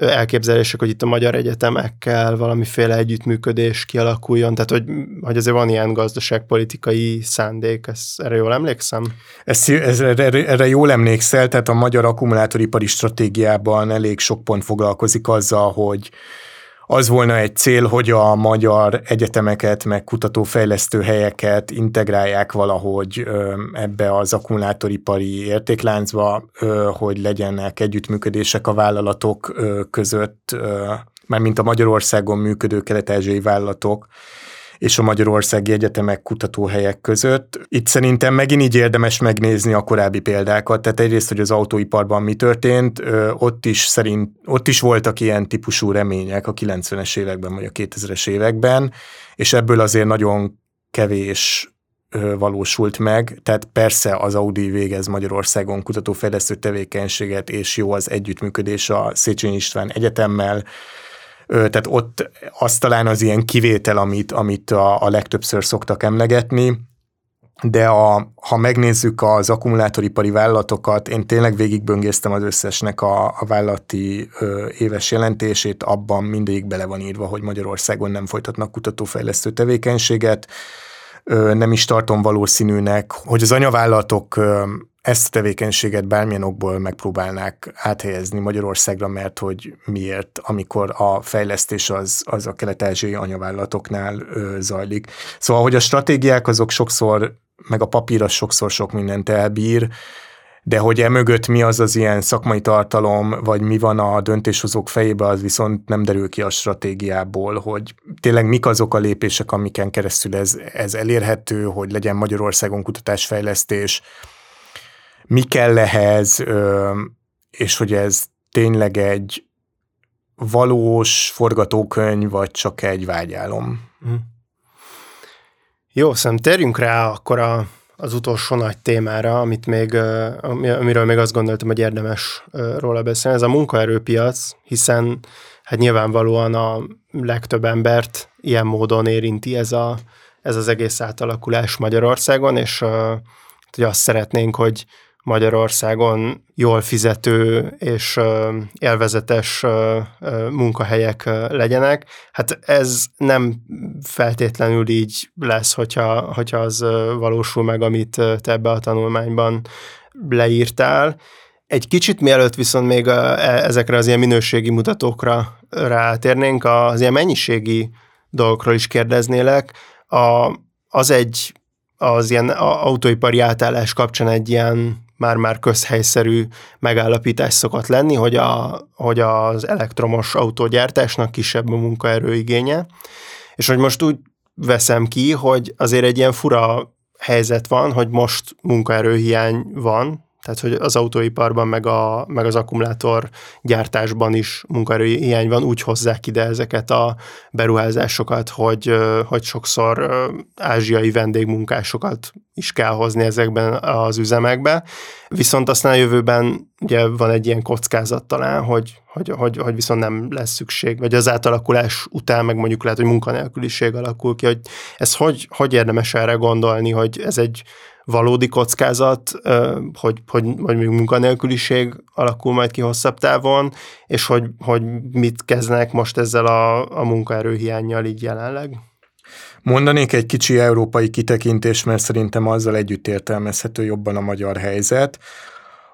elképzelések, hogy itt a magyar egyetemekkel valamiféle együttműködés kialakuljon, tehát hogy, hogy azért van ilyen gazdaságpolitikai szándék, ezt, erre jól emlékszem? Ez, ez, erre, erre jól emlékszel, tehát a magyar akkumulátoripari stratégiában elég sok pont foglalkozik azzal, hogy az volna egy cél, hogy a magyar egyetemeket, meg kutatófejlesztő helyeket integrálják valahogy ebbe az akkumulátoripari értékláncba, hogy legyenek együttműködések a vállalatok között, mint a Magyarországon működő kelet vállalatok, és a Magyarországi Egyetemek kutatóhelyek között. Itt szerintem megint így érdemes megnézni a korábbi példákat, tehát egyrészt, hogy az autóiparban mi történt, ott is szerint, ott is voltak ilyen típusú remények a 90-es években, vagy a 2000-es években, és ebből azért nagyon kevés valósult meg, tehát persze az Audi végez Magyarországon kutatófejlesztő tevékenységet, és jó az együttműködés a Széchenyi István Egyetemmel, tehát ott az talán az ilyen kivétel, amit, amit a, a legtöbbször szoktak emlegetni, de a, ha megnézzük az akkumulátoripari vállalatokat, én tényleg végigböngésztem az összesnek a, a vállalati ö, éves jelentését, abban mindegyik bele van írva, hogy Magyarországon nem folytatnak kutatófejlesztő tevékenységet, nem is tartom valószínűnek, hogy az anyavállalatok ezt a tevékenységet bármilyen okból megpróbálnák áthelyezni Magyarországra, mert hogy miért, amikor a fejlesztés az, az a kelet-ázsiai anyavállalatoknál zajlik. Szóval, hogy a stratégiák azok sokszor, meg a papír az sokszor sok mindent elbír, de hogy emögött mi az az ilyen szakmai tartalom, vagy mi van a döntéshozók fejébe, az viszont nem derül ki a stratégiából, hogy tényleg mik azok a lépések, amiken keresztül ez, ez elérhető, hogy legyen Magyarországon kutatásfejlesztés, mi kell ehhez, és hogy ez tényleg egy valós forgatókönyv, vagy csak egy vágyálom. Mm. Jó, szerintem térjünk rá akkor a, az utolsó nagy témára, amit még, amiről még azt gondoltam, hogy érdemes róla beszélni. Ez a munkaerőpiac, hiszen hát nyilvánvalóan a legtöbb embert ilyen módon érinti ez, a, ez az egész átalakulás Magyarországon, és hogy azt szeretnénk, hogy, Magyarországon jól fizető és élvezetes munkahelyek legyenek. Hát ez nem feltétlenül így lesz, hogyha, hogyha az valósul meg, amit te ebbe a tanulmányban leírtál. Egy kicsit mielőtt viszont még e, ezekre az ilyen minőségi mutatókra rátérnénk, az ilyen mennyiségi dolgokról is kérdeznélek. A, az egy az ilyen autóipari átállás kapcsán egy ilyen már-már közhelyszerű megállapítás szokott lenni, hogy, a, hogy az elektromos autógyártásnak kisebb a munkaerőigénye, és hogy most úgy veszem ki, hogy azért egy ilyen fura helyzet van, hogy most munkaerőhiány van, tehát hogy az autóiparban, meg, a, meg az akkumulátor gyártásban is munkaerői hiány van, úgy hozzák ide ezeket a beruházásokat, hogy, hogy sokszor ázsiai vendégmunkásokat is kell hozni ezekben az üzemekbe. Viszont aztán a jövőben ugye van egy ilyen kockázat talán, hogy, hogy, hogy, hogy viszont nem lesz szükség, vagy az átalakulás után meg mondjuk lehet, hogy munkanélküliség alakul ki, hogy ez hogy, hogy érdemes erre gondolni, hogy ez egy valódi kockázat, hogy, hogy, hogy még munkanélküliség alakul majd ki hosszabb távon, és hogy, hogy mit kezdnek most ezzel a, a munkaerőhiányjal így jelenleg? Mondanék egy kicsi európai kitekintést, mert szerintem azzal együtt értelmezhető jobban a magyar helyzet.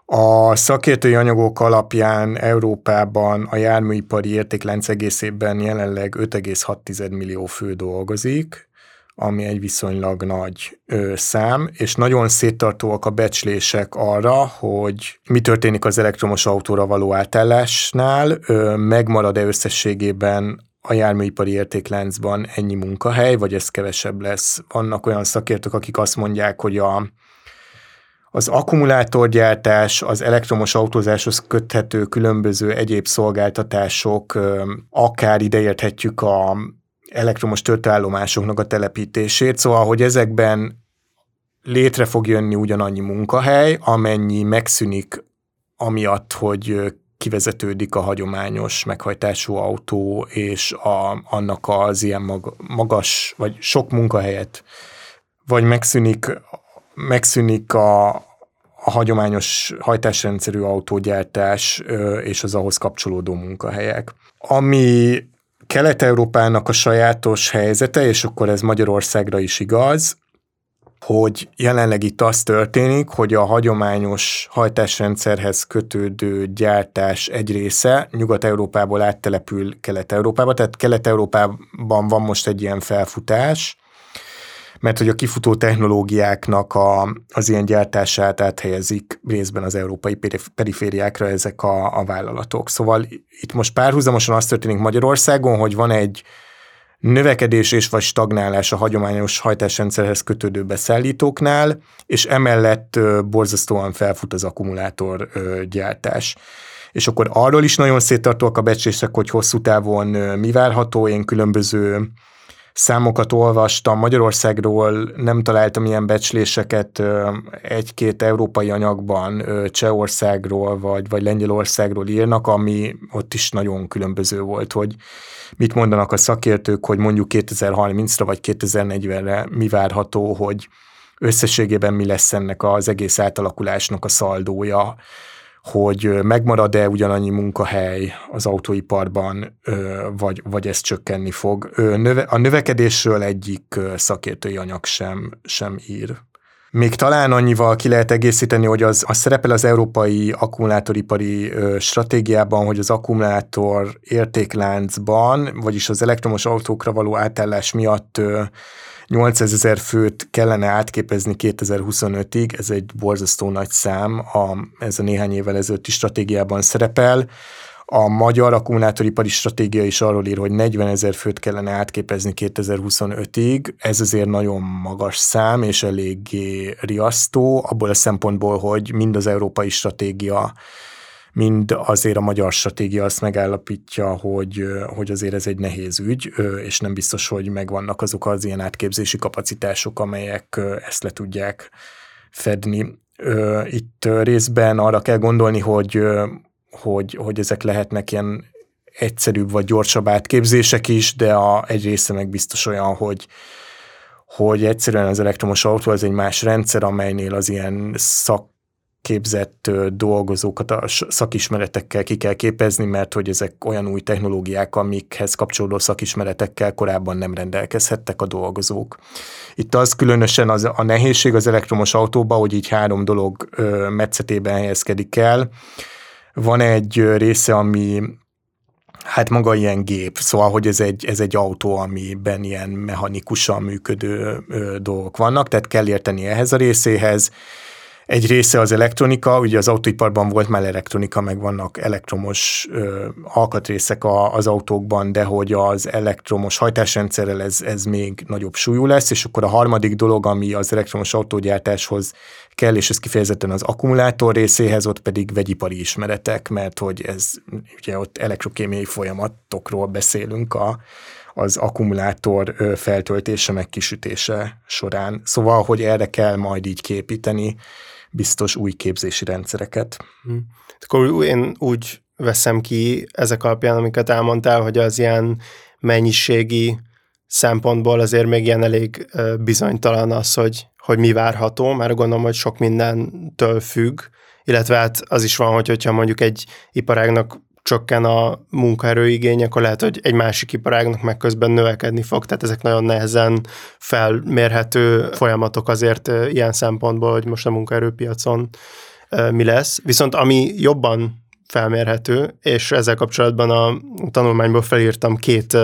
A szakértői anyagok alapján Európában a járműipari értéklánc egészében jelenleg 5,6 millió fő dolgozik, ami egy viszonylag nagy ö, szám, és nagyon széttartóak a becslések arra, hogy mi történik az elektromos autóra való átállásnál, ö, megmarad-e összességében a járműipari értékláncban ennyi munkahely, vagy ez kevesebb lesz. Vannak olyan szakértők, akik azt mondják, hogy a, az akkumulátorgyártás, az elektromos autózáshoz köthető különböző egyéb szolgáltatások, akár ideérthetjük a elektromos töltőállomásoknak a telepítését, szóval, hogy ezekben létre fog jönni ugyanannyi munkahely, amennyi megszűnik amiatt, hogy kivezetődik a hagyományos meghajtású autó, és a, annak az ilyen mag, magas, vagy sok munkahelyet, vagy megszűnik, megszűnik a, a hagyományos hajtásrendszerű autógyártás és az ahhoz kapcsolódó munkahelyek. Ami Kelet-Európának a sajátos helyzete, és akkor ez Magyarországra is igaz, hogy jelenleg itt az történik, hogy a hagyományos hajtásrendszerhez kötődő gyártás egy része Nyugat-Európából áttelepül Kelet-Európába, tehát Kelet-Európában van most egy ilyen felfutás, mert hogy a kifutó technológiáknak a, az ilyen gyártását áthelyezik részben az európai perifériákra ezek a, a vállalatok. Szóval itt most párhuzamosan az történik Magyarországon, hogy van egy növekedés és vagy stagnálás a hagyományos hajtásrendszerhez kötődő beszállítóknál, és emellett borzasztóan felfut az akkumulátor gyártás. És akkor arról is nagyon széttartóak a becslések, hogy hosszú távon mi várható, én különböző számokat olvastam, Magyarországról nem találtam ilyen becsléseket egy-két európai anyagban Csehországról vagy, vagy Lengyelországról írnak, ami ott is nagyon különböző volt, hogy mit mondanak a szakértők, hogy mondjuk 2030-ra vagy 2040-re mi várható, hogy összességében mi lesz ennek az egész átalakulásnak a szaldója, hogy megmarad-e ugyanannyi munkahely az autóiparban, vagy, vagy ez csökkenni fog. A növekedésről egyik szakértői anyag sem, sem ír. Még talán annyival ki lehet egészíteni, hogy az, az szerepel az európai akkumulátoripari stratégiában, hogy az akkumulátor értékláncban, vagyis az elektromos autókra való átállás miatt 800 ezer főt kellene átképezni 2025-ig, ez egy borzasztó nagy szám, a, ez a néhány évvel ezelőtti stratégiában szerepel. A magyar akkumulátoripari stratégia is arról ír, hogy 40 ezer főt kellene átképezni 2025-ig. Ez azért nagyon magas szám, és eléggé riasztó, abból a szempontból, hogy mind az európai stratégia mind azért a magyar stratégia azt megállapítja, hogy, hogy azért ez egy nehéz ügy, és nem biztos, hogy megvannak azok az ilyen átképzési kapacitások, amelyek ezt le tudják fedni. Itt részben arra kell gondolni, hogy, hogy, hogy ezek lehetnek ilyen egyszerűbb vagy gyorsabb átképzések is, de a, egy része meg biztos olyan, hogy, hogy egyszerűen az elektromos autó az egy más rendszer, amelynél az ilyen szak képzett dolgozókat a szakismeretekkel ki kell képezni, mert hogy ezek olyan új technológiák, amikhez kapcsolódó szakismeretekkel korábban nem rendelkezhettek a dolgozók. Itt az különösen az, a nehézség az elektromos autóba, hogy így három dolog metszetében helyezkedik el. Van egy része, ami Hát maga ilyen gép, szóval, hogy ez egy, ez egy autó, amiben ilyen mechanikusan működő ö, dolgok vannak, tehát kell érteni ehhez a részéhez. Egy része az elektronika, ugye az autóiparban volt már elektronika, meg vannak elektromos ö, alkatrészek a, az autókban, de hogy az elektromos hajtásrendszerrel ez, ez még nagyobb súlyú lesz, és akkor a harmadik dolog, ami az elektromos autógyártáshoz kell, és ez kifejezetten az akkumulátor részéhez, ott pedig vegyipari ismeretek, mert hogy ez ugye ott elektrokémiai folyamatokról beszélünk a, az akkumulátor feltöltése, meg kisütése során. Szóval, hogy erre kell majd így képíteni biztos új képzési rendszereket. Hmm. Akkor én úgy veszem ki ezek alapján, amiket elmondtál, hogy az ilyen mennyiségi szempontból azért még ilyen elég bizonytalan az, hogy, hogy mi várható, mert gondolom, hogy sok mindentől függ, illetve hát az is van, hogy hogyha mondjuk egy iparágnak csökken a munkaerőigény, akkor lehet, hogy egy másik iparágnak meg közben növekedni fog, tehát ezek nagyon nehezen felmérhető folyamatok azért ilyen szempontból, hogy most a munkaerőpiacon mi lesz. Viszont ami jobban felmérhető, és ezzel kapcsolatban a tanulmányból felírtam két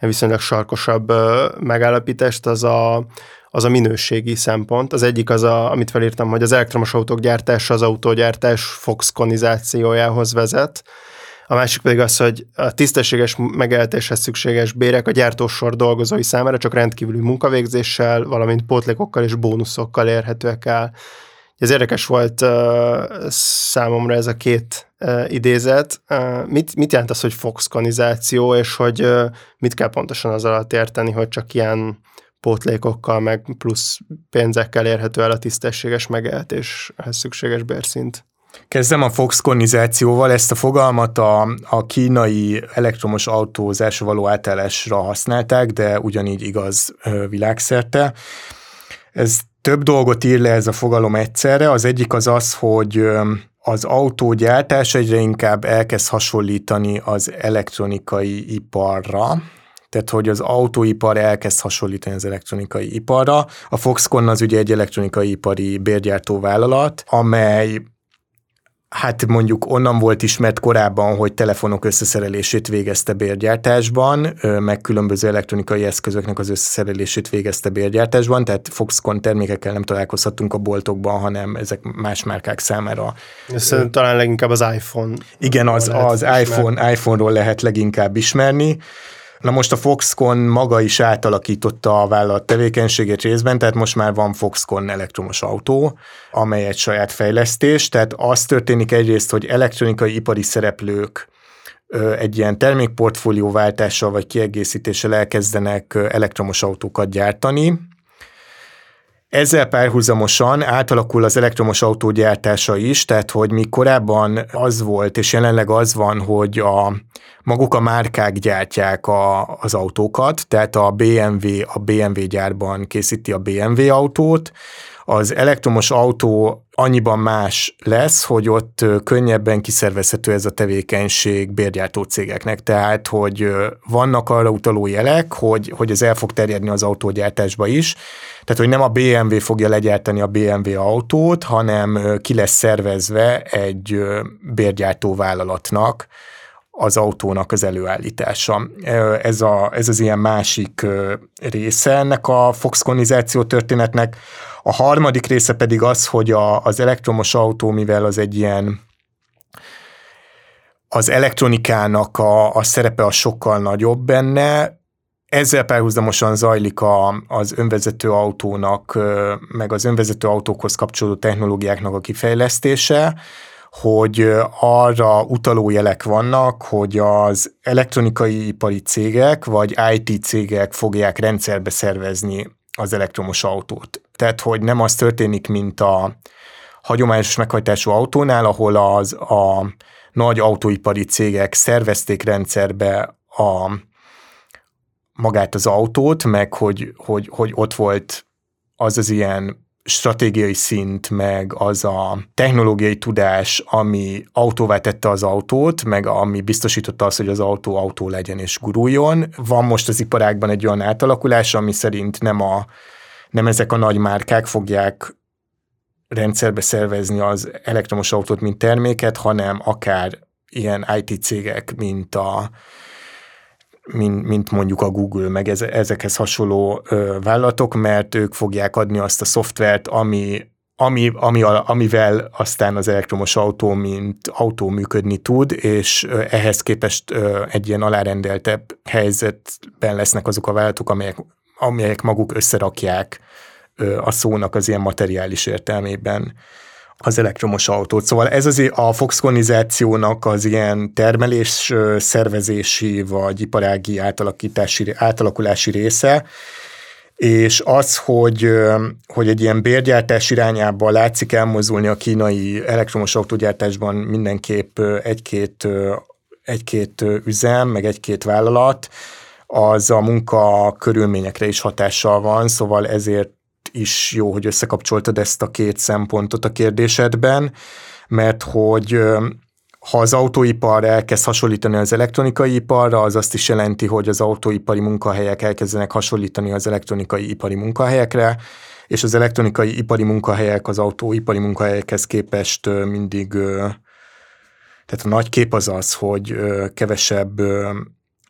viszonylag sarkosabb megállapítást, az a, az a minőségi szempont. Az egyik az, a, amit felírtam, hogy az elektromos autók gyártása az autógyártás foxkonizációjához vezet, a másik pedig az, hogy a tisztességes megélhetéshez szükséges bérek a gyártósor dolgozói számára csak rendkívüli munkavégzéssel, valamint pótlékokkal és bónuszokkal érhetőek el. Ez érdekes volt uh, számomra ez a két uh, idézet. Uh, mit, mit jelent az, hogy foxkonizáció, és hogy uh, mit kell pontosan az alatt érteni, hogy csak ilyen pótlékokkal, meg plusz pénzekkel érhető el a tisztességes megélhetéshez szükséges bérszint? Kezdem a foxkonizációval, ezt a fogalmat a, a kínai elektromos autózásra való átállásra használták, de ugyanígy igaz világszerte. Ez több dolgot ír le ez a fogalom egyszerre. Az egyik az az, hogy az autógyártás egyre inkább elkezd hasonlítani az elektronikai iparra, tehát hogy az autóipar elkezd hasonlítani az elektronikai iparra. A Foxconn az ugye egy elektronikai ipari bérgyártó vállalat, amely Hát mondjuk onnan volt ismert korábban, hogy telefonok összeszerelését végezte bérgyártásban, meg különböző elektronikai eszközöknek az összeszerelését végezte bérgyártásban, tehát Foxconn termékekkel nem találkozhattunk a boltokban, hanem ezek más márkák számára. Ez talán leginkább az iPhone. Igen, az, az iPhone, iPhone-ról lehet leginkább ismerni. Na most a Foxconn maga is átalakította a vállalat tevékenységét részben, tehát most már van Foxconn elektromos autó, amely egy saját fejlesztés, tehát az történik egyrészt, hogy elektronikai ipari szereplők egy ilyen termékportfólió váltással vagy kiegészítéssel elkezdenek elektromos autókat gyártani, ezzel párhuzamosan átalakul az elektromos autó gyártása is, tehát hogy mi korábban az volt, és jelenleg az van, hogy a, maguk a márkák gyártják a, az autókat, tehát a BMW a BMW gyárban készíti a BMW autót, az elektromos autó annyiban más lesz, hogy ott könnyebben kiszervezhető ez a tevékenység bérgyártó cégeknek. Tehát, hogy vannak arra utaló jelek, hogy, hogy ez el fog terjedni az autógyártásba is. Tehát, hogy nem a BMW fogja legyártani a BMW autót, hanem ki lesz szervezve egy bérgyártó vállalatnak, az autónak az előállítása. Ez, a, ez az ilyen másik része ennek a foxkonizáció történetnek. A harmadik része pedig az, hogy a, az elektromos autó, mivel az egy ilyen az elektronikának a, a szerepe a sokkal nagyobb benne, ezzel párhuzamosan zajlik a, az önvezető autónak, meg az önvezető autókhoz kapcsolódó technológiáknak a kifejlesztése, hogy arra utaló jelek vannak, hogy az elektronikai ipari cégek vagy IT cégek fogják rendszerbe szervezni az elektromos autót. Tehát, hogy nem az történik, mint a hagyományos meghajtású autónál, ahol az a nagy autóipari cégek szervezték rendszerbe a magát az autót, meg hogy, hogy, hogy ott volt az az ilyen stratégiai szint, meg az a technológiai tudás, ami autóvá tette az autót, meg ami biztosította azt, hogy az autó autó legyen és guruljon. Van most az iparágban egy olyan átalakulás, ami szerint nem, a, nem ezek a nagy márkák fogják rendszerbe szervezni az elektromos autót, mint terméket, hanem akár ilyen IT cégek, mint a mint, mint mondjuk a Google, meg ez, ezekhez hasonló ö, vállalatok, mert ők fogják adni azt a szoftvert, ami, ami, ami, amivel aztán az elektromos autó, mint autó működni tud, és ehhez képest egy ilyen alárendeltebb helyzetben lesznek azok a vállalatok, amelyek, amelyek maguk összerakják a szónak az ilyen materiális értelmében az elektromos autót. Szóval ez az a foxconizációnak az ilyen termelés szervezési vagy iparági átalakítási, átalakulási része, és az, hogy, hogy egy ilyen bérgyártás irányába látszik elmozdulni a kínai elektromos autógyártásban mindenképp egy-két, egy-két üzem, meg egy-két vállalat, az a munka körülményekre is hatással van, szóval ezért is jó, hogy összekapcsoltad ezt a két szempontot a kérdésedben, mert hogy ha az autóipar elkezd hasonlítani az elektronikai iparra, az azt is jelenti, hogy az autóipari munkahelyek elkezdenek hasonlítani az elektronikai ipari munkahelyekre, és az elektronikai ipari munkahelyek az autóipari munkahelyekhez képest mindig, tehát a nagy kép az az, hogy kevesebb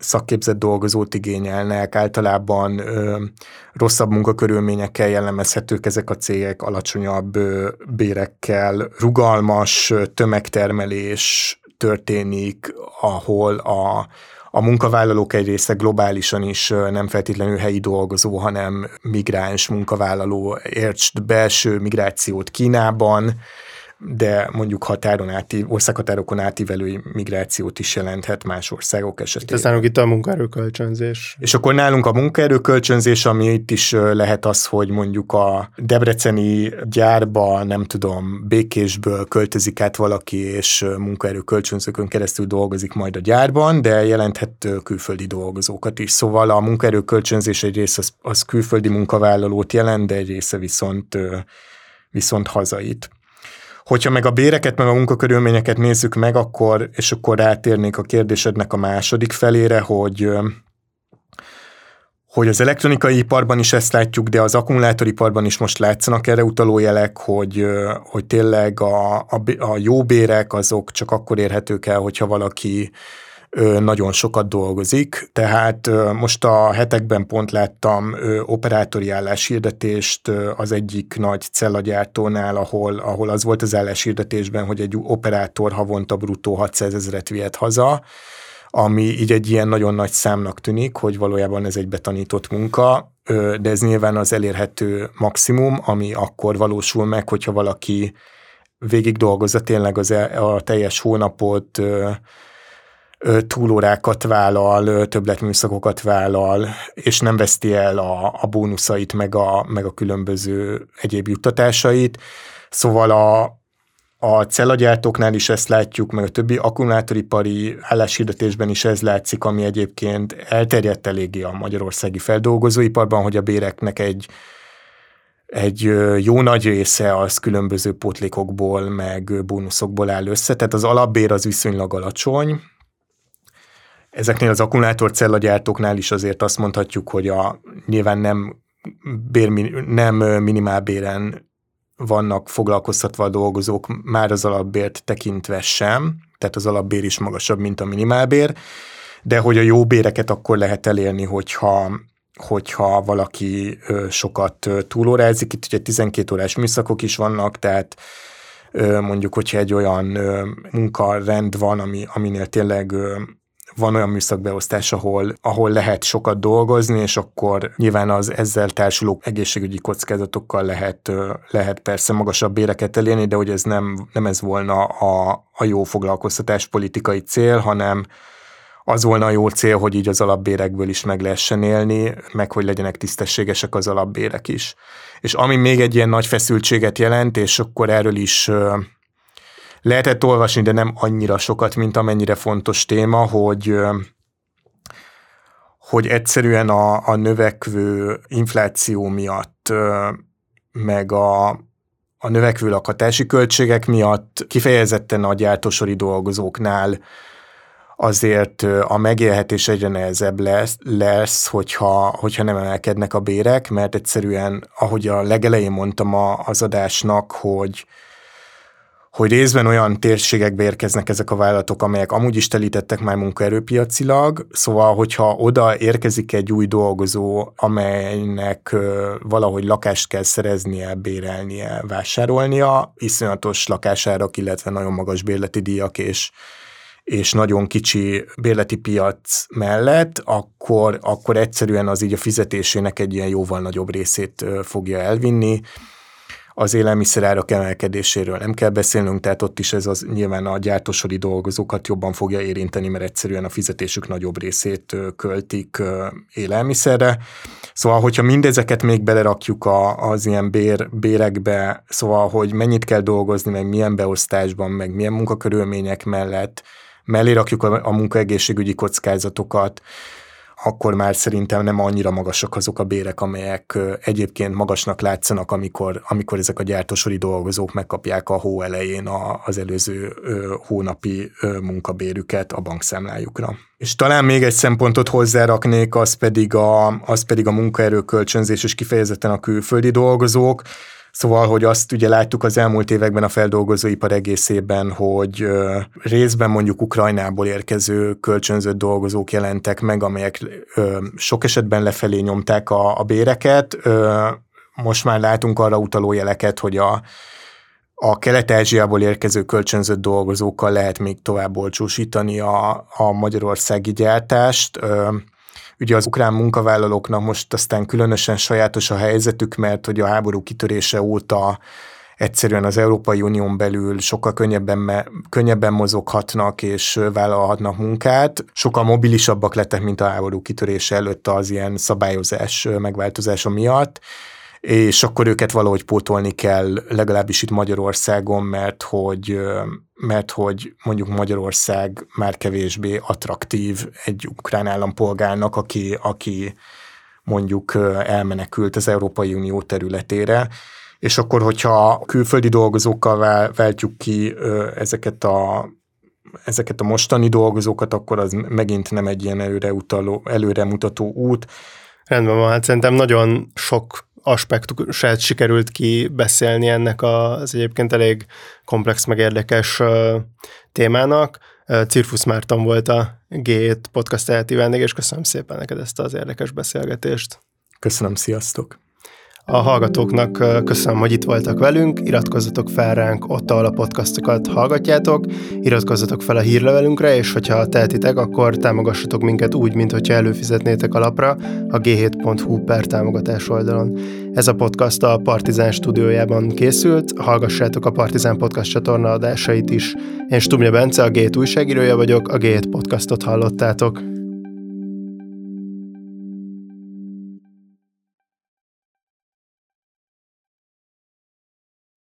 szakképzett dolgozót igényelnek, általában ö, rosszabb munkakörülményekkel jellemezhetők ezek a cégek, alacsonyabb ö, bérekkel, rugalmas tömegtermelés történik, ahol a, a munkavállalók egy része globálisan is nem feltétlenül helyi dolgozó, hanem migráns munkavállaló, értsd belső migrációt Kínában, de mondjuk határon áti, országhatárokon átívelő migrációt is jelenthet más országok esetében. Itt aztán itt a munkaerőkölcsönzés. És akkor nálunk a munkaerőkölcsönzés, ami itt is lehet az, hogy mondjuk a debreceni gyárba, nem tudom, békésből költözik át valaki, és munkaerőkölcsönzőkön keresztül dolgozik majd a gyárban, de jelenthet külföldi dolgozókat is. Szóval a munkaerőkölcsönzés egy része az, az külföldi munkavállalót jelent, de egy része viszont viszont hazait. Hogyha meg a béreket, meg a munkakörülményeket nézzük meg, akkor, és akkor rátérnék a kérdésednek a második felére, hogy hogy az elektronikai iparban is ezt látjuk, de az akkumulátoriparban is most látszanak erre utaló jelek, hogy, hogy tényleg a, a, a jó bérek azok csak akkor érhetők el, hogyha valaki nagyon sokat dolgozik, tehát most a hetekben pont láttam operátori álláshirdetést az egyik nagy cellagyártónál, ahol, ahol az volt az álláshirdetésben, hogy egy operátor havonta bruttó 600 ezeret vihet haza, ami így egy ilyen nagyon nagy számnak tűnik, hogy valójában ez egy betanított munka, de ez nyilván az elérhető maximum, ami akkor valósul meg, hogyha valaki végig dolgozza tényleg az, a teljes hónapot, túlórákat vállal, többletműszakokat vállal, és nem veszti el a, a bónuszait, meg a, meg a különböző egyéb juttatásait. Szóval a, a cellagyártóknál is ezt látjuk, meg a többi akkumulátoripari álláshirdetésben is ez látszik, ami egyébként elterjedt eléggé a magyarországi feldolgozóiparban, hogy a béreknek egy egy jó nagy része az különböző pótlékokból, meg bónuszokból áll össze, tehát az alapbér az viszonylag alacsony, Ezeknél az akkumulátorcellagyártóknál is azért azt mondhatjuk, hogy a, nyilván nem, bér, nem minimálbéren vannak foglalkoztatva a dolgozók már az alapbért tekintve sem, tehát az alapbér is magasabb, mint a minimálbér, de hogy a jó béreket akkor lehet elérni, hogyha, hogyha valaki sokat túlórázik. Itt ugye 12 órás műszakok is vannak, tehát mondjuk, hogyha egy olyan munkarend van, ami, aminél tényleg van olyan műszakbeosztás, ahol, ahol lehet sokat dolgozni, és akkor nyilván az ezzel társuló egészségügyi kockázatokkal lehet, lehet persze magasabb béreket elérni, de hogy ez nem, nem ez volna a, a jó foglalkoztatás politikai cél, hanem az volna a jó cél, hogy így az alapbérekből is meg lehessen élni, meg hogy legyenek tisztességesek az alapbérek is. És ami még egy ilyen nagy feszültséget jelent, és akkor erről is lehetett olvasni, de nem annyira sokat, mint amennyire fontos téma, hogy hogy egyszerűen a, a növekvő infláció miatt meg a, a növekvő lakhatási költségek miatt kifejezetten a gyártósori dolgozóknál azért a megélhetés egyre nehezebb lesz, lesz hogyha, hogyha nem emelkednek a bérek, mert egyszerűen, ahogy a legelején mondtam az adásnak, hogy hogy részben olyan térségekbe érkeznek ezek a vállalatok, amelyek amúgy is telítettek már munkaerőpiacilag, szóval, hogyha oda érkezik egy új dolgozó, amelynek valahogy lakást kell szereznie, bérelnie, vásárolnia, iszonyatos lakásárak, illetve nagyon magas bérleti díjak és és nagyon kicsi bérleti piac mellett, akkor, akkor egyszerűen az így a fizetésének egy ilyen jóval nagyobb részét fogja elvinni, az élelmiszerárak emelkedéséről nem kell beszélnünk, tehát ott is ez az nyilván a gyártósori dolgozókat jobban fogja érinteni, mert egyszerűen a fizetésük nagyobb részét költik élelmiszerre. Szóval, hogyha mindezeket még belerakjuk a, az ilyen bér, bérekbe, szóval, hogy mennyit kell dolgozni, meg milyen beosztásban, meg milyen munkakörülmények mellett, mellé rakjuk a, a munkaegészségügyi kockázatokat, akkor már szerintem nem annyira magasak azok a bérek, amelyek egyébként magasnak látszanak, amikor, amikor ezek a gyártósori dolgozók megkapják a hó elején a, az előző hónapi munkabérüket a bankszámlájukra. És talán még egy szempontot hozzáraknék, az pedig a, az pedig a munkaerő kölcsönzés, és kifejezetten a külföldi dolgozók, Szóval, hogy azt ugye láttuk az elmúlt években a feldolgozóipar egészében, hogy részben mondjuk Ukrajnából érkező kölcsönzött dolgozók jelentek meg, amelyek sok esetben lefelé nyomták a, a béreket. Most már látunk arra utaló jeleket, hogy a, a Kelet-Ázsiából érkező kölcsönzött dolgozókkal lehet még tovább olcsósítani a, a magyarországi gyártást. Ugye az ukrán munkavállalóknak most aztán különösen sajátos a helyzetük, mert hogy a háború kitörése óta egyszerűen az Európai Unión belül sokkal könnyebben, könnyebben mozoghatnak és vállalhatnak munkát. Sokkal mobilisabbak lettek, mint a háború kitörése előtt az ilyen szabályozás megváltozása miatt és akkor őket valahogy pótolni kell, legalábbis itt Magyarországon, mert hogy, mert hogy mondjuk Magyarország már kevésbé attraktív egy ukrán állampolgárnak, aki, aki mondjuk elmenekült az Európai Unió területére, és akkor, hogyha külföldi dolgozókkal váltjuk ki ezeket a ezeket a mostani dolgozókat, akkor az megint nem egy ilyen előre, utaló, előre mutató út. Rendben van, hát szerintem nagyon sok aspektusát sikerült ki beszélni ennek az egyébként elég komplex, meg érdekes témának. Cirfusz Márton volt a G7 podcast teheti vendég, és köszönöm szépen neked ezt az érdekes beszélgetést. Köszönöm, sziasztok! A hallgatóknak köszönöm, hogy itt voltak velünk, iratkozzatok fel ránk ott, ahol a podcastokat hallgatjátok, iratkozzatok fel a hírlevelünkre, és hogyha tehetitek, akkor támogassatok minket úgy, mint hogyha előfizetnétek a lapra a g7.hu per támogatás oldalon. Ez a podcast a Partizán stúdiójában készült, hallgassátok a Partizán podcast csatorna adásait is. Én Stubnya Bence, a G7 újságírója vagyok, a G7 podcastot hallottátok.